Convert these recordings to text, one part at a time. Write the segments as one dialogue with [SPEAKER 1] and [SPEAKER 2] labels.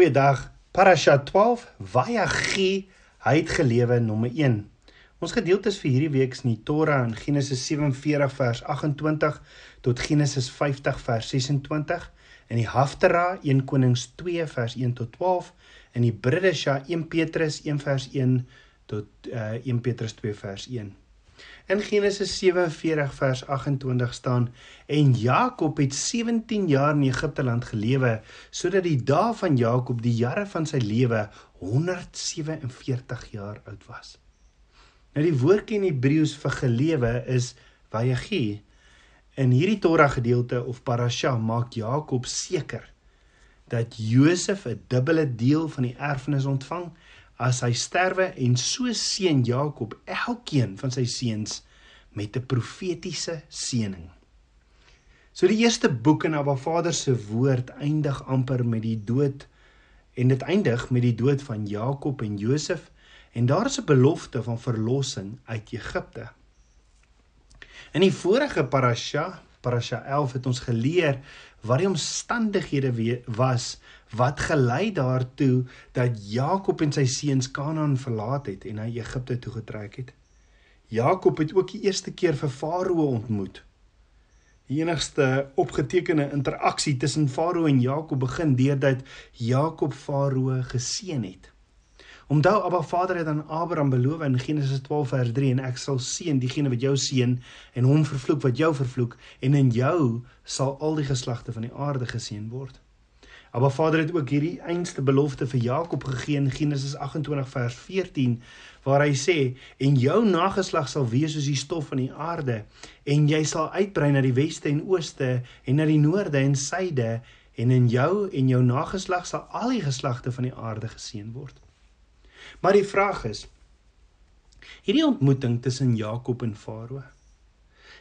[SPEAKER 1] Goeiedag. Parasha 12 Vayagi hy het gelewe nommer 1. Ons gedeeltes vir hierdie week is in die Torah in Genesis 47 vers 28 tot Genesis 50 vers 26 in die Haftarah 1 Konings 2 vers 1 tot 12 in die Bridesha 1 Petrus 1 vers 1 tot uh, 1 Petrus 2 vers 1. In Genesis 47 vers 28 staan en Jakob het 17 jaar in Egipte land gelewe sodat die dae van Jakob die jare van sy lewe 147 jaar oud was. Nou die woordjie in Hebreëus vir gelewe is vayagi. In hierdie Torah gedeelte of parasha maak Jakob seker dat Josef 'n dubbele deel van die erfenis ontvang as hy sterwe en so seën Jakob elkeen van sy seuns met 'n profetiese seëning. So die eerste boek in Abba Vader se woord eindig amper met die dood en dit eindig met die dood van Jakob en Josef en daar is 'n belofte van verlossing uit Egipte. In die vorige parasha, parasha 11 het ons geleer wat die omstandighede was wat gelei daartoe dat Jakob en sy seuns Kanaan verlaat het en hy Egipte toe getrek het. Jakob het ook die eerste keer vir Farao ontmoet. Die enigste opgetekende interaksie tussen Farao en Jakob begin deurdat Jakob Farao geseën het. Onthou Abba Vader het aan Abraham beloof in Genesis 12 vers 3 en ek sal seën diegene wat jou seën en hom vervloek wat jou vervloek en in jou sal al die geslagte van die aarde geseën word. Abba Vader het ook hierdie einste belofte vir Jakob gegee in Genesis 28 vers 14 waar hy sê en jou nageslag sal wees soos die stof van die aarde en jy sal uitbrei na die weste en ooste en na die noorde en suide en in jou en jou nageslag sal al die geslagte van die aarde geseën word. Maar die vraag is hierdie ontmoeting tussen Jakob en Farao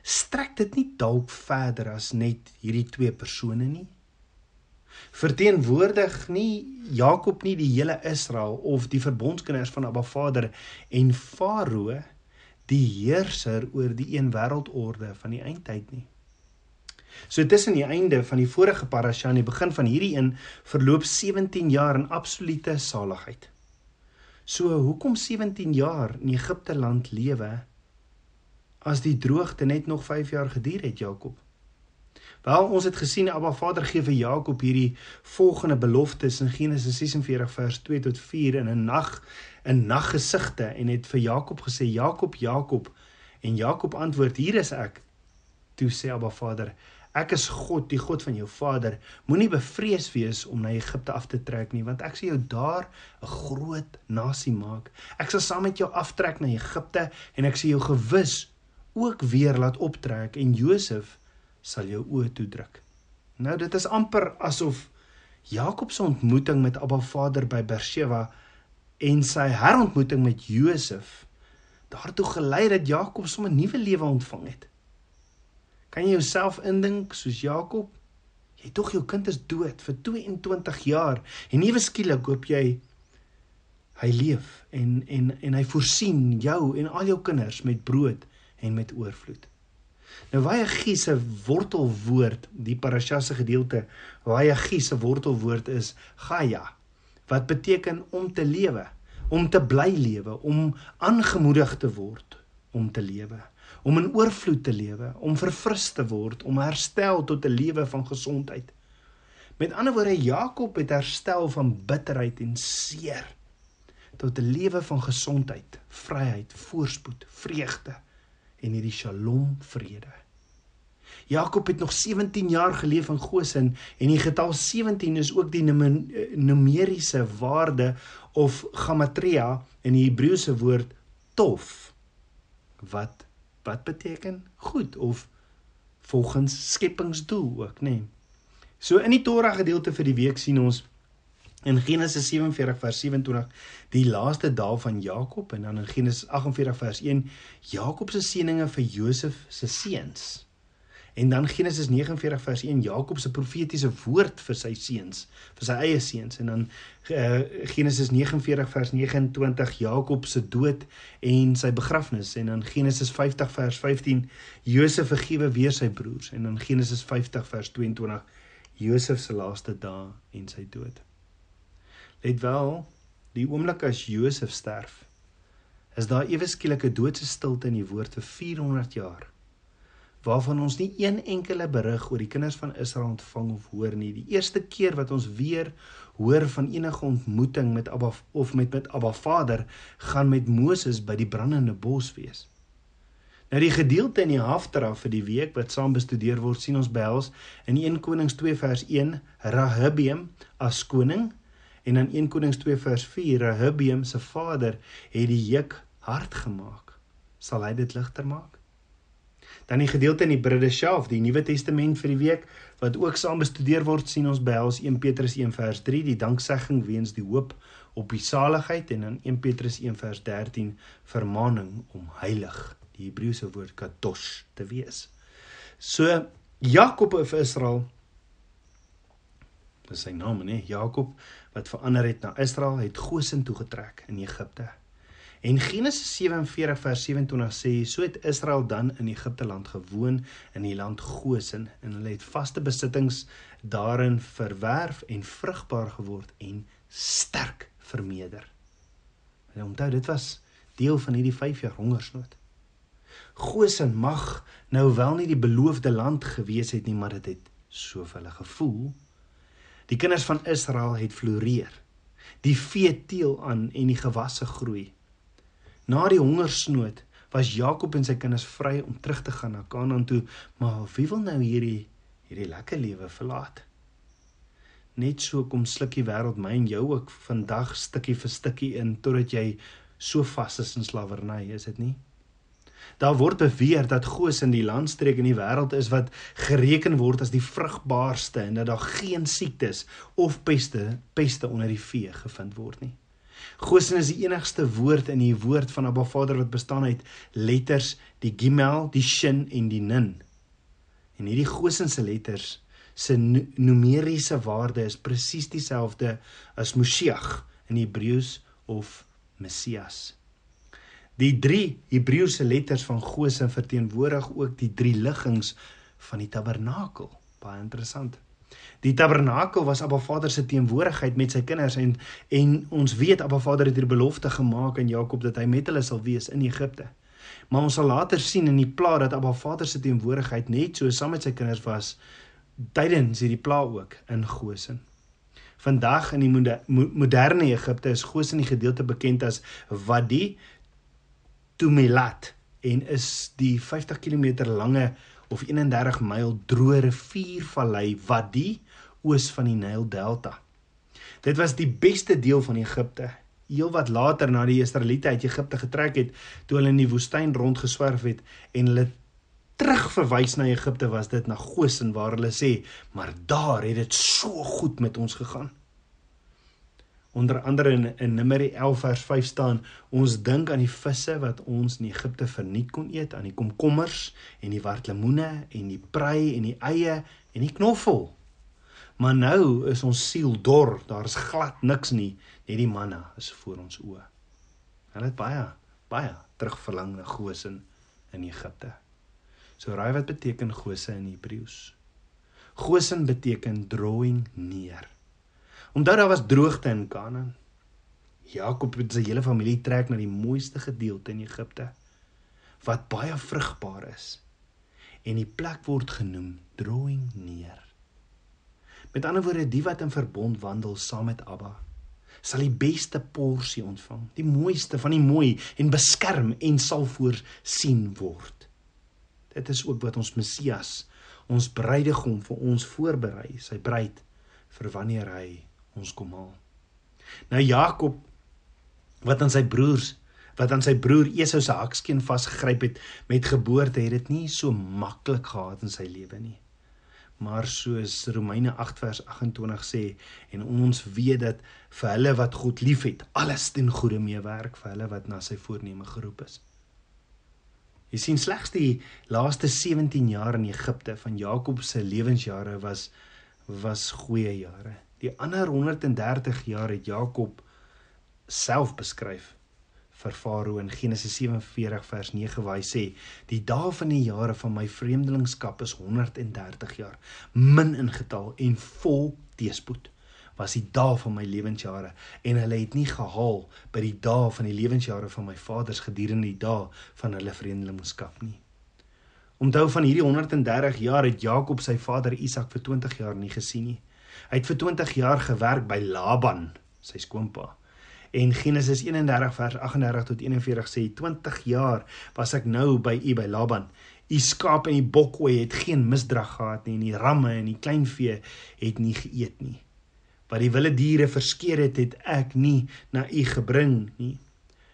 [SPEAKER 1] strek dit nie dalk verder as net hierdie twee persone nie? verteenwoordig nie Jakob nie die hele Israel of die verbondskinders van Abba Vader en Farao die heerser oor die een wêreldorde van die eindtyd nie. So tussen die einde van die vorige parasha en die begin van hierdie een verloop 17 jaar in absolute saligheid. So hoekom 17 jaar in Egipte land lewe as die droogte net nog 5 jaar geduur het Jakob? Wel ons het gesien Abba Vader gee vir Jakob hierdie volgende beloftes in Genesis 46 vers 2 tot 4 in 'n nag 'n naggesigte en het vir Jakob gesê Jakob Jakob en Jakob antwoord hier is ek. Toe sê Abba Vader Ek is God, die God van jou vader. Moenie bevrees wees om na Egipte af te trek nie, want ek sal jou daar 'n groot nasie maak. Ek sal saam met jou aftrek na Egipte en ek sal jou gewis ook weer laat optrek en Josef sal jou oë toedruk. Nou dit is amper asof Jakob se ontmoeting met Abba Vader by Berseba en sy herontmoeting met Josef daartoe gelei dat Jakob sommer 'n nuwe lewe ontvang het. Kan jy jouself indink soos Jakob? Jy tog jou kind is dood vir 22 jaar en nuwe skielik hoop jy hy leef en en en hy voorsien jou en al jou kinders met brood en met oorvloed. Nou Vayagi se wortelwoord, die parasha se gedeelte, Vayagi se wortelwoord is Gaya, wat beteken om te lewe, om te bly lewe, om aangemoedig te word om te lewe, om in oorvloed te lewe, om verfris te word, om herstel tot 'n lewe van gesondheid. Met ander woorde, Jakob het herstel van bitterheid en seer tot 'n lewe van gesondheid, vryheid, voorspoed, vreugde en hierdie Shalom vrede. Jakob het nog 17 jaar geleef in Goshen en die getal 17 is ook die numeriese waarde of gematria in die Hebreëse woord tof wat wat beteken goed of volgens skepingsdoel ook nê. Nee. So in die Torah gedeelte vir die week sien ons in Genesis 47 vers 27 die laaste dae van Jakob en dan in Genesis 48 vers 1 Jakob se seëninge vir Josef se seuns. En dan Genesis 49 vers 1 Jakob se profetiese woord vir sy seuns, vir sy eie seuns. En dan uh, Genesis 49 vers 29 Jakob se dood en sy begrafnis. En dan Genesis 50 vers 15 Josef vergewe weer sy broers. En dan Genesis 50 vers 22 Josef se laaste dae en sy dood. Let wel, die oomblik as Josef sterf, is daar ewe skielik 'n doodse stilte in die woord vir 400 jaar waarvan ons nie een enkele berig oor die kinders van Israel ontvang of hoor nie. Die eerste keer wat ons weer hoor van enige ontmoeting met Abba of met met Abba Vader gaan met Moses by die brandende bos wees. Nou die gedeelte in die Haftara vir die week wat saam bestudeer word, sien ons behels in 1 Konings 2 vers 1 Rahabium as koning en dan 1 Konings 2 vers 4 Rahabium se vader het die juk hard gemaak. Sal hy dit ligter maak? Dan die gedeelte in die Bridde self, die Nuwe Testament vir die week wat ook saam bestudeer word, sien ons behels 1 Petrus 1 vers 3 die danksegging weens die hoop op die saligheid en dan 1 Petrus 1 vers 13 vermaaning om heilig, die Hebreëse woord kadosh te wees. So Jakob of Israel dis sy naam nê, Jakob wat verander het na Israel, het Goshen toe getrek in Egipte. En Genesis 47 vers 27 sê so het Israel dan in Egipte land gewoon in die land Goshen en hulle het vaste besittings daarin verwerf en vrugbaar geword en sterk vermeerder. En onthou dit was deel van hierdie 5 jaar hongersnood. Goshen mag nou wel nie die beloofde land gewees het nie, maar dit het so vir hulle gevoel. Die kinders van Israel het floreer. Die vee teel aan en die gewasse groei. Na die hongersnood was Jakob en sy kinders vry om terug te gaan na Kanaan toe, maar wie wil nou hierdie hierdie lekker lewe verlaat? Net so kom slukkie wêreld my en jou ook vandag stukkie vir stukkie in totdat jy so vas is in slawerny, is dit nie? Daar word beweer dat Goos in die landstreek in die wêreld is wat gereken word as die vrugbaarste en dat daar geen siektes of peste peste onder die vee gevind word nie. Goshen is die enigste woord in die woord van Abba Vader wat bestaan uit letters die Gimel, die Shin en die Nun. En hierdie Goshen se letters se numeriese waarde is presies dieselfde as Moshiach in Hebreëus of Messias. Die drie Hebreëse letters van Goshen verteenwoordig ook die drie liggings van die tabernakel. Baie interessant. Die tabernakel was Abba Vader se teenwoordigheid met sy kinders en en ons weet Abba Vader het hier belofte gemaak aan Jakob dat hy met hulle sal wees in Egipte. Maar ons sal later sien in die pla dat Abba Vader se teenwoordigheid net so saam met sy kinders was tydens hierdie pla ook in Goshen. Vandag in die moderne Egipte is Goshen die gedeelte bekend as Wadi Tumilat en is die 50 km lange of 31 myl droë riviervallei wat die oos van die Nyl Delta. Dit was die beste deel van Egipte. Heel wat later na die Israeliete uit Egipte getrek het, toe hulle in die woestyn rondgeswerf het en hulle terugverwys na Egipte was dit na Goshen waar hulle sê, maar daar het dit so goed met ons gegaan onder andere in, in Numeri 11 vers 5 staan ons dink aan die visse wat ons in Egipte verniet kon eet aan die komkommers en die wartlemoene en die prei en die eie en die knoffel. Maar nou is ons siel dor daar's glad niks nie net die manna is voor ons oë. Hulle het baie baie terugverlang na Goshen in Egipte. So raai wat beteken Goshen in Hebreëus Goshen beteken drawing neer Omdat daar was droogte in Kanaan. Jakob en sy hele familie trek na die mooiste gedeelte in Egipte wat baie vrugbaar is. En die plek word genoem Drawing Neer. Met ander woorde, die wat in verbond wandel saam met Abba, sal die beste porsie ontvang, die mooiste van die mooi en beskerm en sal voorsien word. Dit is ook wat ons Messias, ons bruidegom vir ons voorberei, sy bruid vir wanneer hy ons kom haal. Nou Jakob wat aan sy broers wat aan sy broer Esau se hakskeen vasgegryp het met geboorte het dit nie so maklik gehad in sy lewe nie. Maar soos Romeine 8 vers 28 sê en ons weet dat vir hulle wat God liefhet, alles ten goeie meewerk vir hulle wat na sy voorneme geroep is. Jy sien slegs die laaste 17 jaar in Egipte van Jakob se lewensjare was was goeie jare. Die ander 130 jaar het Jakob self beskryf vir Farao in Genesis 47 vers 9 waar hy sê: "Die dae van die jare van my vreemdelingskap is 130 jaar, min in getal en vol teëspoed, was die dae van my lewensjare en hulle het nie gehaal by die dae van die lewensjare van my vaders gedurende die dae van hulle vreemdelingskap nie. Onthou van hierdie 130 jaar het Jakob sy vader Isak vir 20 jaar nie gesien nie. Hy het vir 20 jaar gewerk by Laban, sy skoonpa. En Genesis 31 vers 38 tot 41 sê 20 jaar was ek nou by u by Laban. U skaap en die bokkoe het geen misdrag gehad nie en die ramme en die kleinvee het nie geëet nie. Wat die wilde diere verskeer het, het ek nie na u gebring nie.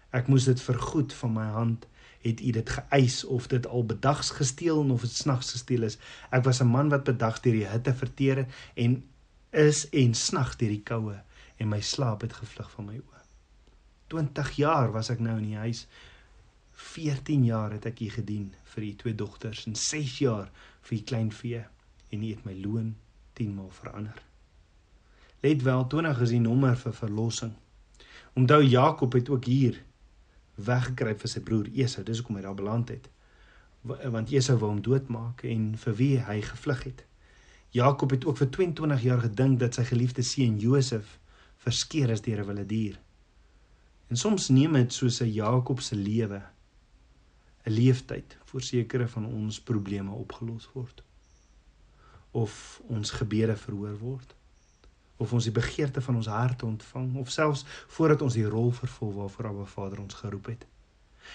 [SPEAKER 1] Ek moes dit vergoed van my hand het u dit geëis of dit al bedags gesteel of dit snags gesteel is. Ek was 'n man wat bedags deur die hitte verteer en is en snags deur die koue en my slaap het gevlug van my oë. 20 jaar was ek nou in die huis. 14 jaar het ek hier gedien vir u twee dogters en 6 jaar vir u klein vee en u het my loon 10 maal verander. Let wel 20 is die nommer vir verlossing. Onthou Jakob het ook hier weggekruip vir sy broer Esau. Dis hoekom hy daar beland het. Want Esau wou hom doodmaak en vir wie hy gevlug het. Jakob het ook vir 22 jaar gedink dat sy geliefde seun Josef verskeer is deur 'n wilde dier. En soms neem dit soos 'n Jakob se lewe 'n leeftyd voor sekere van ons probleme opgelos word. Of ons gebede verhoor word. Of ons die begeerte van ons hart ontvang of selfs voordat ons die rol vervul waarvoor Abba Vader ons geroep het.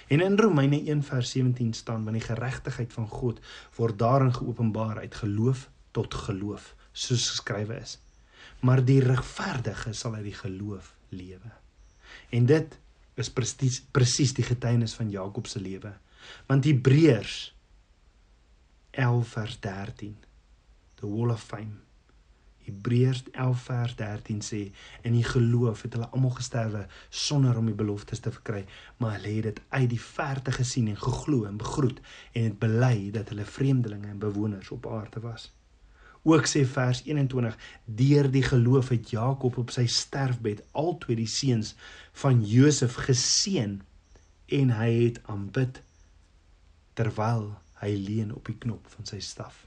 [SPEAKER 1] En in Romeine 1:17 staan want die geregtigheid van God word daarin geopenbaar uit geloof tot geloof, soos geskrywe is. Maar die regverdige sal uit die geloof lewe. En dit is presies presies die getuienis van Jakob se lewe. Want Hebreërs 11 vers 13 the wall of fame Hebreërs 11 vers 13 sê in die geloof het hulle almal gesterwe sonder om die beloftes te verkry maar hulle het dit uit die verte gesien en geglo en begroet en het bely dat hulle vreemdelinge en bewoners op aarde was Ook sê vers 21: Deur die geloof het Jakob op sy sterfbed altyd die seuns van Josef geseën en hy het aanbid terwyl hy leun op die knop van sy staf.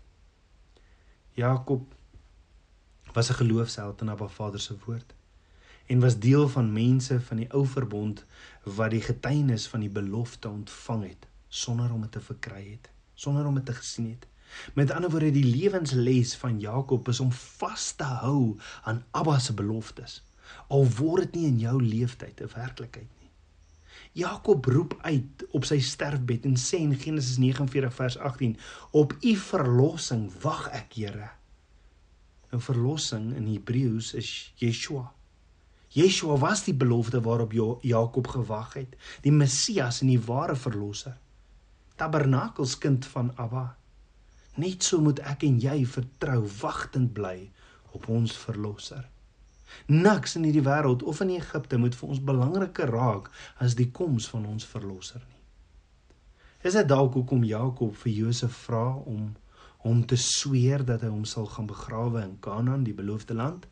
[SPEAKER 1] Jakob was 'n geloofsheld in Abba Vader se woord en was deel van mense van die ou verbond wat die getuienis van die belofte ontvang het sonder om dit te verkry het, sonder om dit te gesien het. Met ander woorde die lewensles van Jakob is om vas te hou aan Abba se beloftes. Al word dit nie in jou lewenstyd 'n werklikheid nie. Jakob roep uit op sy sterfbed en sê in Genesis 49 vers 18: "Op u verlossing wag ek, Here." Nou verlossing in Hebreëus is Yeshua. Yeshua was die belofte waarop Jakob gewag het, die Messias en die ware verlosser. Tabernakelskind van Abba. Net so moet ek en jy vertrou, wagtend bly op ons verlosser. Niks in hierdie wêreld of in Egipte moet vir ons belangriker raak as die koms van ons verlosser nie. Is dit dalk hoekom Jakob vir Josef vra om hom te sweer dat hy hom sal gaan begrawe in Kanaan, die beloofde land?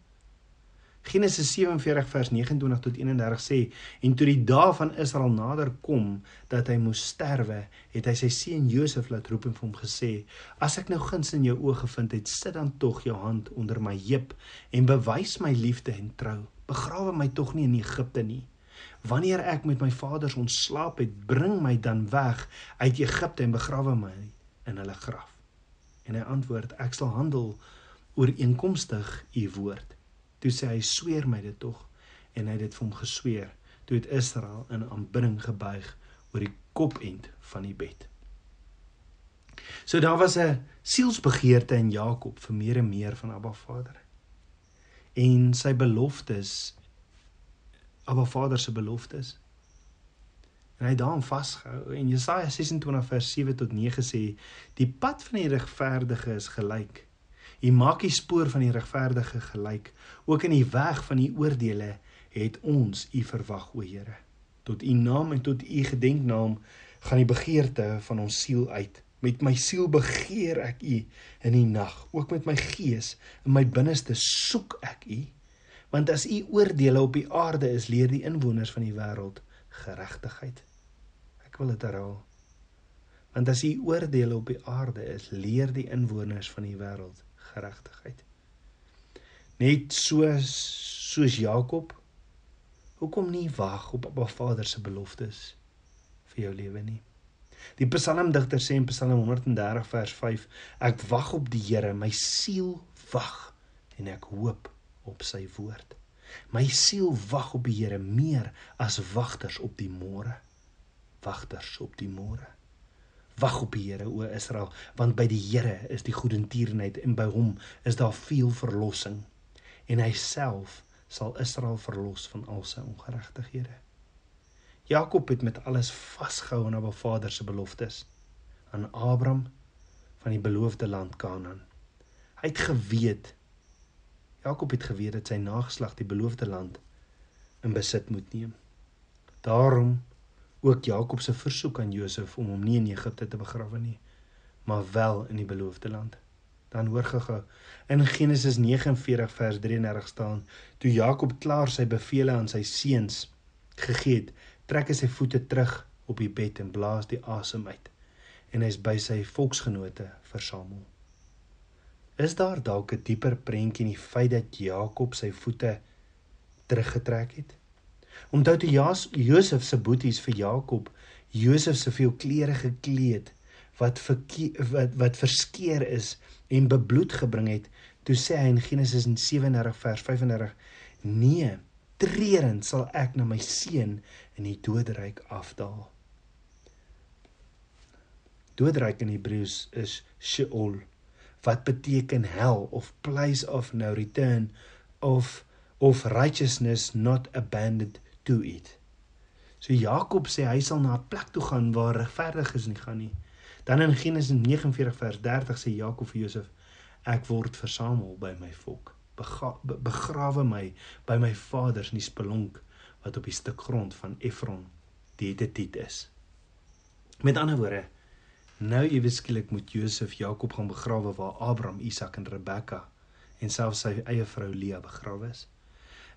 [SPEAKER 1] Genesis 47 vers 29 tot 31 sê en toe die dae van Israel nader kom dat hy moes sterwe, het hy sy seun Josef laat roep en vir hom gesê: "As ek nou guns in jou oë gevind het, sit dan tog jou hand onder my heup en bewys my liefde en trou. Begrawe my tog nie in Egipte nie. Wanneer ek met my vaders ontslaap het, bring my dan weg uit Egipte en begrawe my in hulle graf." En hy antwoord: "Ek sal handel ooreenkomstig u woord." Toe sê hy sweer my dit tog en hy het dit vir hom gesweer. Toe het Israel in aanbidding gebuig oor die kopend van die bed. So daar was 'n sielsbegeerte in Jakob vir meer en meer van Abba Vader. En sy beloftes Abba Vader se beloftes. En hy daarin vasgehou en Jesaja 26 vers 7 tot 9 sê die pad van die regverdige is gelyk U maak die spoor van die regverdige gelyk. Ook in die weg van die oordeele het ons U verwag, o Here. Tot U naam en tot U gedenknaam gaan die begeerte van ons siel uit. Met my siel begeer ek U in die nag, ook met my gees in my binneste soek ek U. Want as U oordeele op die aarde is, leer die inwoners van die wêreld geregtigheid. Ek wil dit herhaal. Want as U oordeele op die aarde is, leer die inwoners van die wêreld geregtigheid. Net soos soos Jakob. Hoekom nie wag op Abba Vader se beloftes vir jou lewe nie? Die psalmdigter sê in Psalm 130 vers 5: Ek wag op die Here, my siel wag en ek hoop op sy woord. My siel wag op die Here meer as wagters op die môre. Wagters op die môre. Wag op die Here o Israel, want by die Here is die goedertierenheid en by hom is daar veel verlossing. En hy self sal Israel verlos van al sy ongeregtighede. Jakob het met alles vasgehou aan Abba Vader se beloftes aan Abraham van die beloofde land Kanaan. Hy het geweet Jakob het geweet dat sy nageslag die beloofde land in besit moet neem. Daarom ook Jakob se versoek aan Josef om hom nie in Egipte te begrawe nie, maar wel in die beloofde land. Dan hoor gehou in Genesis 49 vers 33 staan: Toe Jakob klaar sy beveel aan sy seuns gegee het, trek hy sy voete terug op die bed en blaas die asem uit en hy's by sy volksgenote versamel. Is daar dalk 'n dieper prentjie in die feit dat Jakob sy voete teruggetrek het? Onthou toe Josef se boeties vir Jakob Josef se veel klere gekleed wat wat wat verskeer is en bebloed gebring het, toe sê hy in Genesis 37 vers 35: "Nee, treurend sal ek na my seun in die doodryk afdaal." Doodryk in Hebreëus is Sheol wat beteken hel of place of no return of of righteousness not abandoned to it. So Jakob sê hy sal na 'n plek toe gaan waar regverdiges nie gaan nie. Dan in Genesis 49 vers 30 sê Jakob vir Josef ek word versamel by my volk. Bega begrawe my by my vaders in die spelonk wat op die stuk grond van Efron die Hetitiet is. Met ander woorde Nou ewe skielik moet Josef Jakob gaan begrawe waar Abraham, Isak en Rebekka en selfs sy eie vrou Lea begrawe is.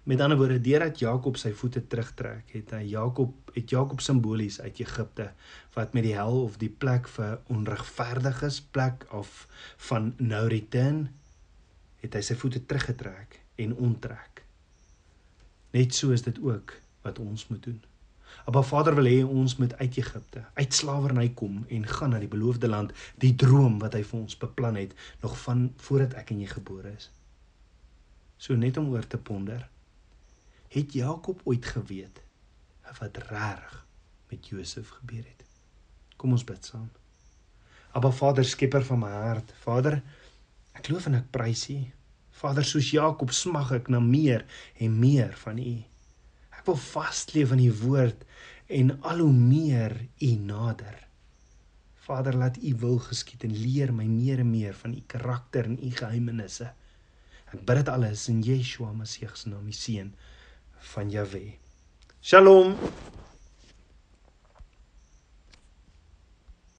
[SPEAKER 1] Met ander woorde, deurdat Jakob sy voete terugtrek, het hy Jakob het Jakob simbolies uit Egipte wat met die hel of die plek vir onregverdiges, plek of van no return, het hy sy voete teruggetrek en onttrek. Net so is dit ook wat ons moet doen. Abba Vader wil hê ons moet uit Egipte, uit slawerny kom en gaan na die beloofde land, die droom wat hy vir ons beplan het nog van voordat ek en jy gebore is. So net om oor te ponder, het Jakob ooit geweet wat reg met Josef gebeur het? Kom ons bid saam. Abba Vader, skepper van my hart, Vader, ek loof en ek prys U. Vader, soos Jakob smag ek na meer en meer van U. Ek wil vasleef aan u woord en al hoe meer u nader. Vader, laat u wil geskied en leer my meer en meer van u karakter en u geheimenisse. Ek bid dit alles in Yeshua Messie se naam, die seun van Jahweh. Shalom.